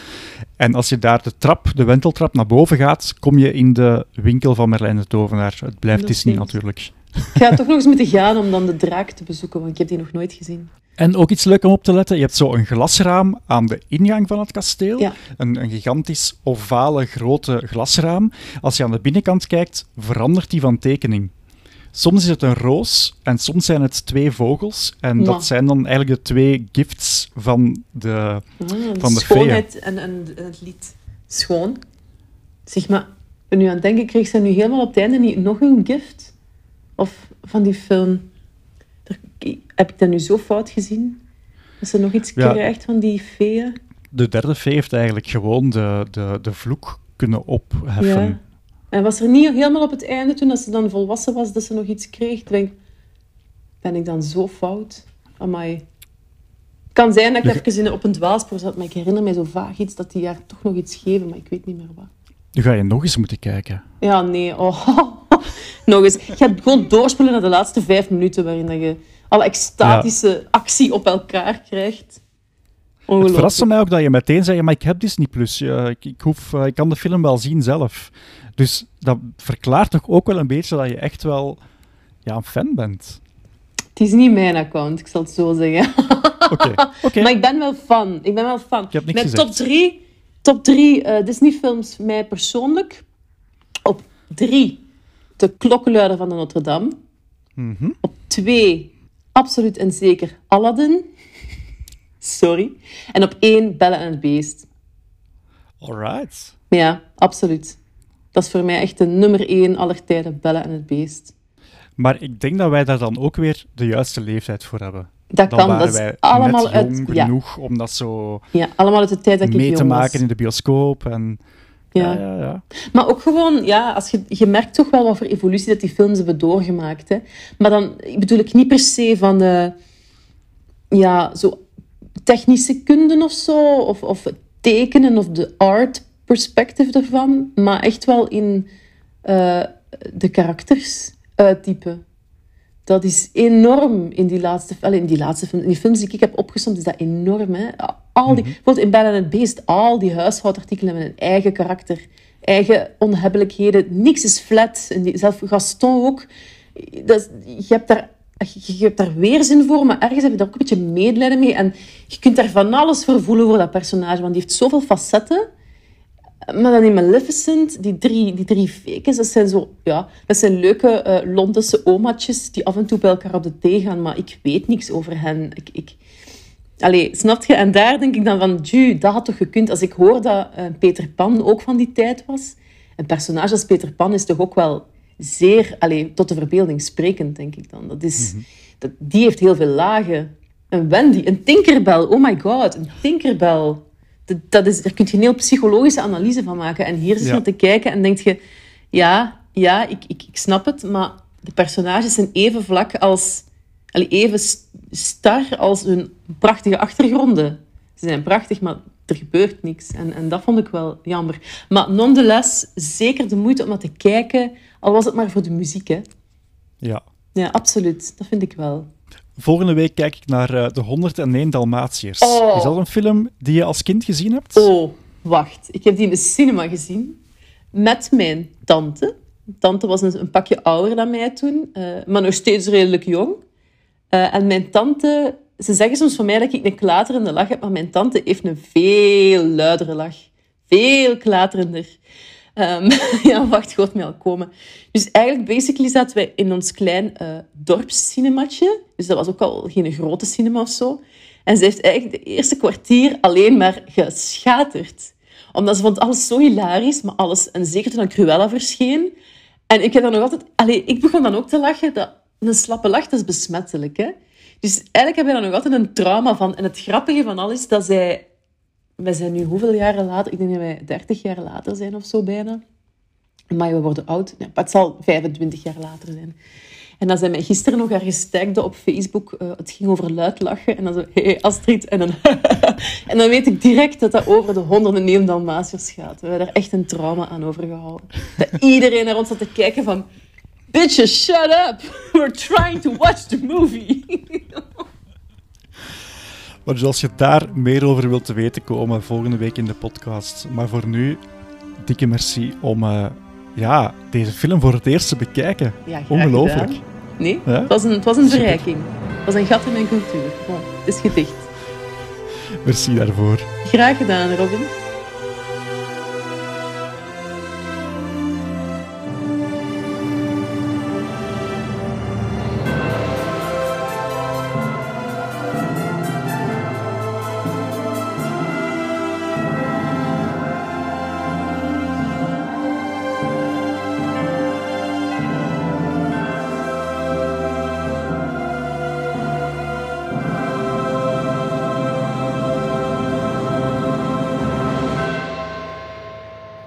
En als je daar de trap, de wenteltrap naar boven gaat, kom je in de winkel van Merlijn de Tovenaar. Het blijft Dat is Disney natuurlijk. Ik ga toch nog eens moeten gaan om dan de draak te bezoeken, want ik heb die nog nooit gezien. En ook iets leuk om op te letten, je hebt zo een glasraam aan de ingang van het kasteel. Ja. Een, een gigantisch ovale grote glasraam. Als je aan de binnenkant kijkt, verandert die van tekening. Soms is het een roos en soms zijn het twee vogels. En dat zijn dan eigenlijk de twee gifts van de... Ah, Van de schoonheid en, en, en het lied. Schoon. Zeg maar, ik ben nu aan het denken, kreeg ze nu helemaal op het einde niet nog een gift? Of van die film? Heb ik dat nu zo fout gezien? Dat ze nog iets Ja. krijgt van die feeën? De derde fee heeft eigenlijk gewoon de, de, de vloek kunnen opheffen. Ja. En was er niet helemaal op het einde, toen dat ze dan volwassen was, dat ze nog iets kreeg? Ik Denk, ben ik dan zo fout? Amai. Het kan zijn dat ik De- even in, op een dwaalspoor zat, maar ik herinner mij zo vaag iets dat die jaar toch nog iets geven, maar ik weet niet meer wat. Nu ga je nog eens moeten kijken. Ja, nee. Oh. Nog eens. Je hebt gewoon doorspoelen naar de laatste vijf minuten, waarin dat je alle extatische actie op elkaar krijgt. Het verraste mij ook dat je meteen zei, maar ik heb Disney+. Plus. Ik, ik, hoef, eh, ik kan de film wel zien zelf. Dus dat verklaart toch ook wel een beetje dat je echt wel ja, een fan bent. Het is niet mijn account, ik zal het zo zeggen. Oké. Maar ik ben wel fan. Ik ben wel fan. Niks Mijn gezegd. top drie, top drie eh, Disney-films, mij persoonlijk. Op drie, De Klokkenluider van de Notre Dame. Mhm. Op twee, absoluut en zeker Aladdin. Sorry. En op één, Belle en het Beest. Alright. Ja, absoluut. Dat is voor mij echt de nummer één aller tijden, Belle en het Beest. Maar ik denk dat wij daar dan ook weer de juiste leeftijd voor hebben. Dat Dan kan, waren dat is wij allemaal net uit... jong Ja, genoeg om dat zo ja, allemaal uit de tijd dat mee jong te was. maken in de bioscoop. En, ja. Ja. Ja, ja, Maar ook gewoon, ja, als je, je merkt toch wel wat voor evolutie dat die films hebben doorgemaakt. Hè. Maar dan bedoel ik niet per se van de, ja, zo technische kunde of zo, of, of het tekenen of de art perspective ervan, maar echt wel in eh, de karakters uittypen. Dat is enorm in die laatste, in die laatste film, in die films die ik heb opgesomd, is dat enorm. Hè? Al die, Bijvoorbeeld in Belle en het Beest, al die huishoudartikelen hebben een eigen karakter, eigen onhebbelijkheden. Niks is flat. En die, zelf Gaston ook. Dat, je, hebt daar, je, je hebt daar weerzin voor, maar ergens heb je daar ook een beetje medelijden mee. En je kunt daar van alles voor voelen voor dat personage, want die heeft zoveel facetten. Maar dan in Maleficent, die drie, die drie fakes, dat zijn zo, ja, dat zijn leuke eh Londense omaatjes die af en toe bij elkaar op de thee gaan, maar ik weet niks over hen. Ik, ik... Allee, snap je? En daar denk ik dan van, ju, dat had toch gekund. Als ik hoor dat eh, Peter Pan ook van die tijd was, een personage als Peter Pan is toch ook wel zeer, allee, tot de verbeelding sprekend, denk ik dan. Dat is, dat, die heeft heel veel lagen. Een Wendy, een Tinkerbell, oh my god, een Tinkerbell. Dat, is, daar kun je een heel psychologische analyse van maken. En hier zit je Ja. naar te kijken en denk je... Ja, ja ik, ik, ik snap het, maar de personages zijn even vlak als... even st- star als hun prachtige achtergronden. Ze zijn prachtig, maar er gebeurt niks. En, en dat vond ik wel jammer. Maar nonetheless, zeker de moeite om dat te kijken, al was het maar voor de muziek. Hè. Ja. Ja, absoluut. Dat vind ik wel. Volgende week kijk ik naar eh, De 101 Dalmatiërs. Oh. Is dat een film die je als kind gezien hebt? Oh, wacht. Ik heb die in de cinema gezien. Met mijn tante. Tante was een, een pakje ouder dan mij toen. eh, maar nog steeds redelijk jong. Eh, en mijn tante... Ze zeggen soms van mij dat ik een klaterende lach heb. Maar mijn tante heeft een veel luidere lach. Veel klaterender. Ehm, ja, wacht, hoort mij al komen. Dus eigenlijk, basically, zaten wij in ons klein eh dorpscinematje. Dus dat was ook al geen grote cinema of zo. En ze heeft eigenlijk de eerste kwartier alleen maar geschaterd. Omdat ze vond alles zo hilarisch, maar alles... En zeker toen Cruella verscheen. En ik heb dan nog altijd... Allee, ik begon dan ook te lachen. Dat, een slappe lach, is besmettelijk, hè. Dus eigenlijk heb je daar nog altijd een trauma van. En het grappige van alles is dat zij... Wij zijn nu hoeveel jaren later? Ik denk dat wij 30 jaar later zijn of zo bijna. Maar we worden oud. Nee, het zal 25 jaar later zijn. En dan zei mij gisteren nog ergens tagde op Facebook. eh, het ging over luid lachen. En dan zo, hey Astrid. En dan, en dan weet ik direct dat dat over de honderden Neem Dalmatiërs gaat. We hebben daar echt een trauma aan overgehouden. Dat iedereen naar ons zat te kijken van... Bitches, shut up! We're trying to watch the movie. Maar dus als je daar meer over wilt te weten komen, volgende week in de podcast. Maar voor nu, dikke merci om eh, ja, deze film voor het eerst te bekijken. Ja, Ongelooflijk. gedaan. Nee, Ja? het was een, het was een verrijking. Het was een gat in mijn cultuur. Het is gedicht. Merci daarvoor. Graag gedaan, Robin.